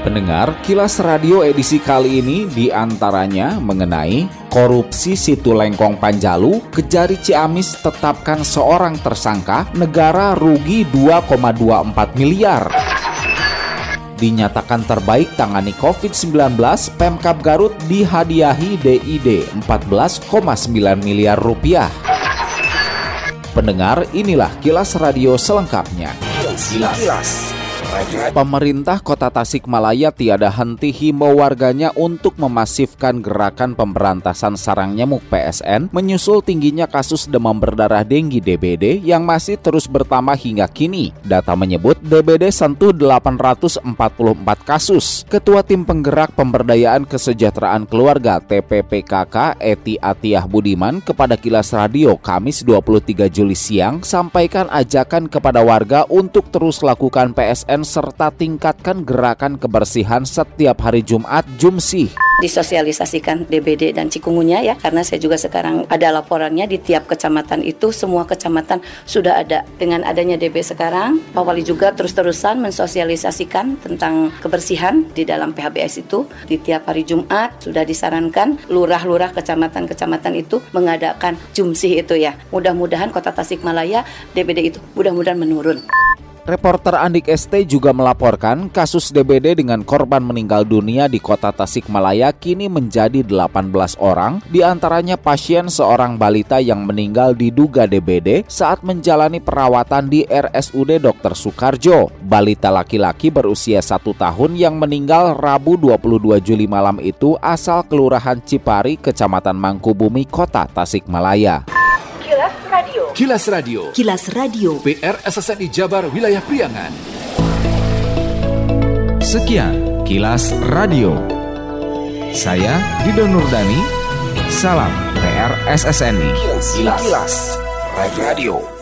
Pendengar, kilas radio edisi kali ini di antaranya mengenai korupsi situ Lengkong Panjalu, Kejari Ciamis tetapkan seorang tersangka, negara rugi 2,24 miliar. Dinyatakan terbaik tangani COVID-19, Pemkap Garut dihadiahi DID 14,9 miliar rupiah. Pendengar, inilah kilas radio selengkapnya. Kilas. kilas. Pemerintah Kota Tasikmalaya tiada henti himbau warganya untuk memasifkan gerakan pemberantasan sarang nyamuk PSN menyusul tingginya kasus demam berdarah denggi DBD yang masih terus bertambah hingga kini. Data menyebut DBD sentuh 844 kasus. Ketua Tim Penggerak Pemberdayaan Kesejahteraan Keluarga TPPKK Eti Atiah Budiman kepada Kilas Radio Kamis 23 Juli siang sampaikan ajakan kepada warga untuk terus lakukan PSN serta tingkatkan gerakan kebersihan setiap hari Jumat Jumsih. Disosialisasikan DBD dan cikungunya ya karena saya juga sekarang ada laporannya di tiap kecamatan itu semua kecamatan sudah ada. Dengan adanya DB sekarang Pak Wali juga terus-terusan mensosialisasikan tentang kebersihan di dalam PHBS itu. Di tiap hari Jumat sudah disarankan lurah-lurah kecamatan-kecamatan itu mengadakan jumsih itu ya. Mudah-mudahan kota Tasikmalaya DBD itu mudah-mudahan menurun Reporter Andik ST juga melaporkan kasus DBD dengan korban meninggal dunia di kota Tasikmalaya kini menjadi 18 orang, di antaranya pasien seorang balita yang meninggal diduga DBD saat menjalani perawatan di RSUD Dr. Soekarjo. Balita laki-laki berusia satu tahun yang meninggal Rabu 22 Juli malam itu asal Kelurahan Cipari, Kecamatan Mangkubumi, Kota Tasikmalaya. Kilas Radio. Kilas Radio. Kilas Radio. PR SSNI Jabar Wilayah Priangan. Sekian Kilas Radio. Saya Didon Nurdani. Salam PR SSNI. Kilas Radio.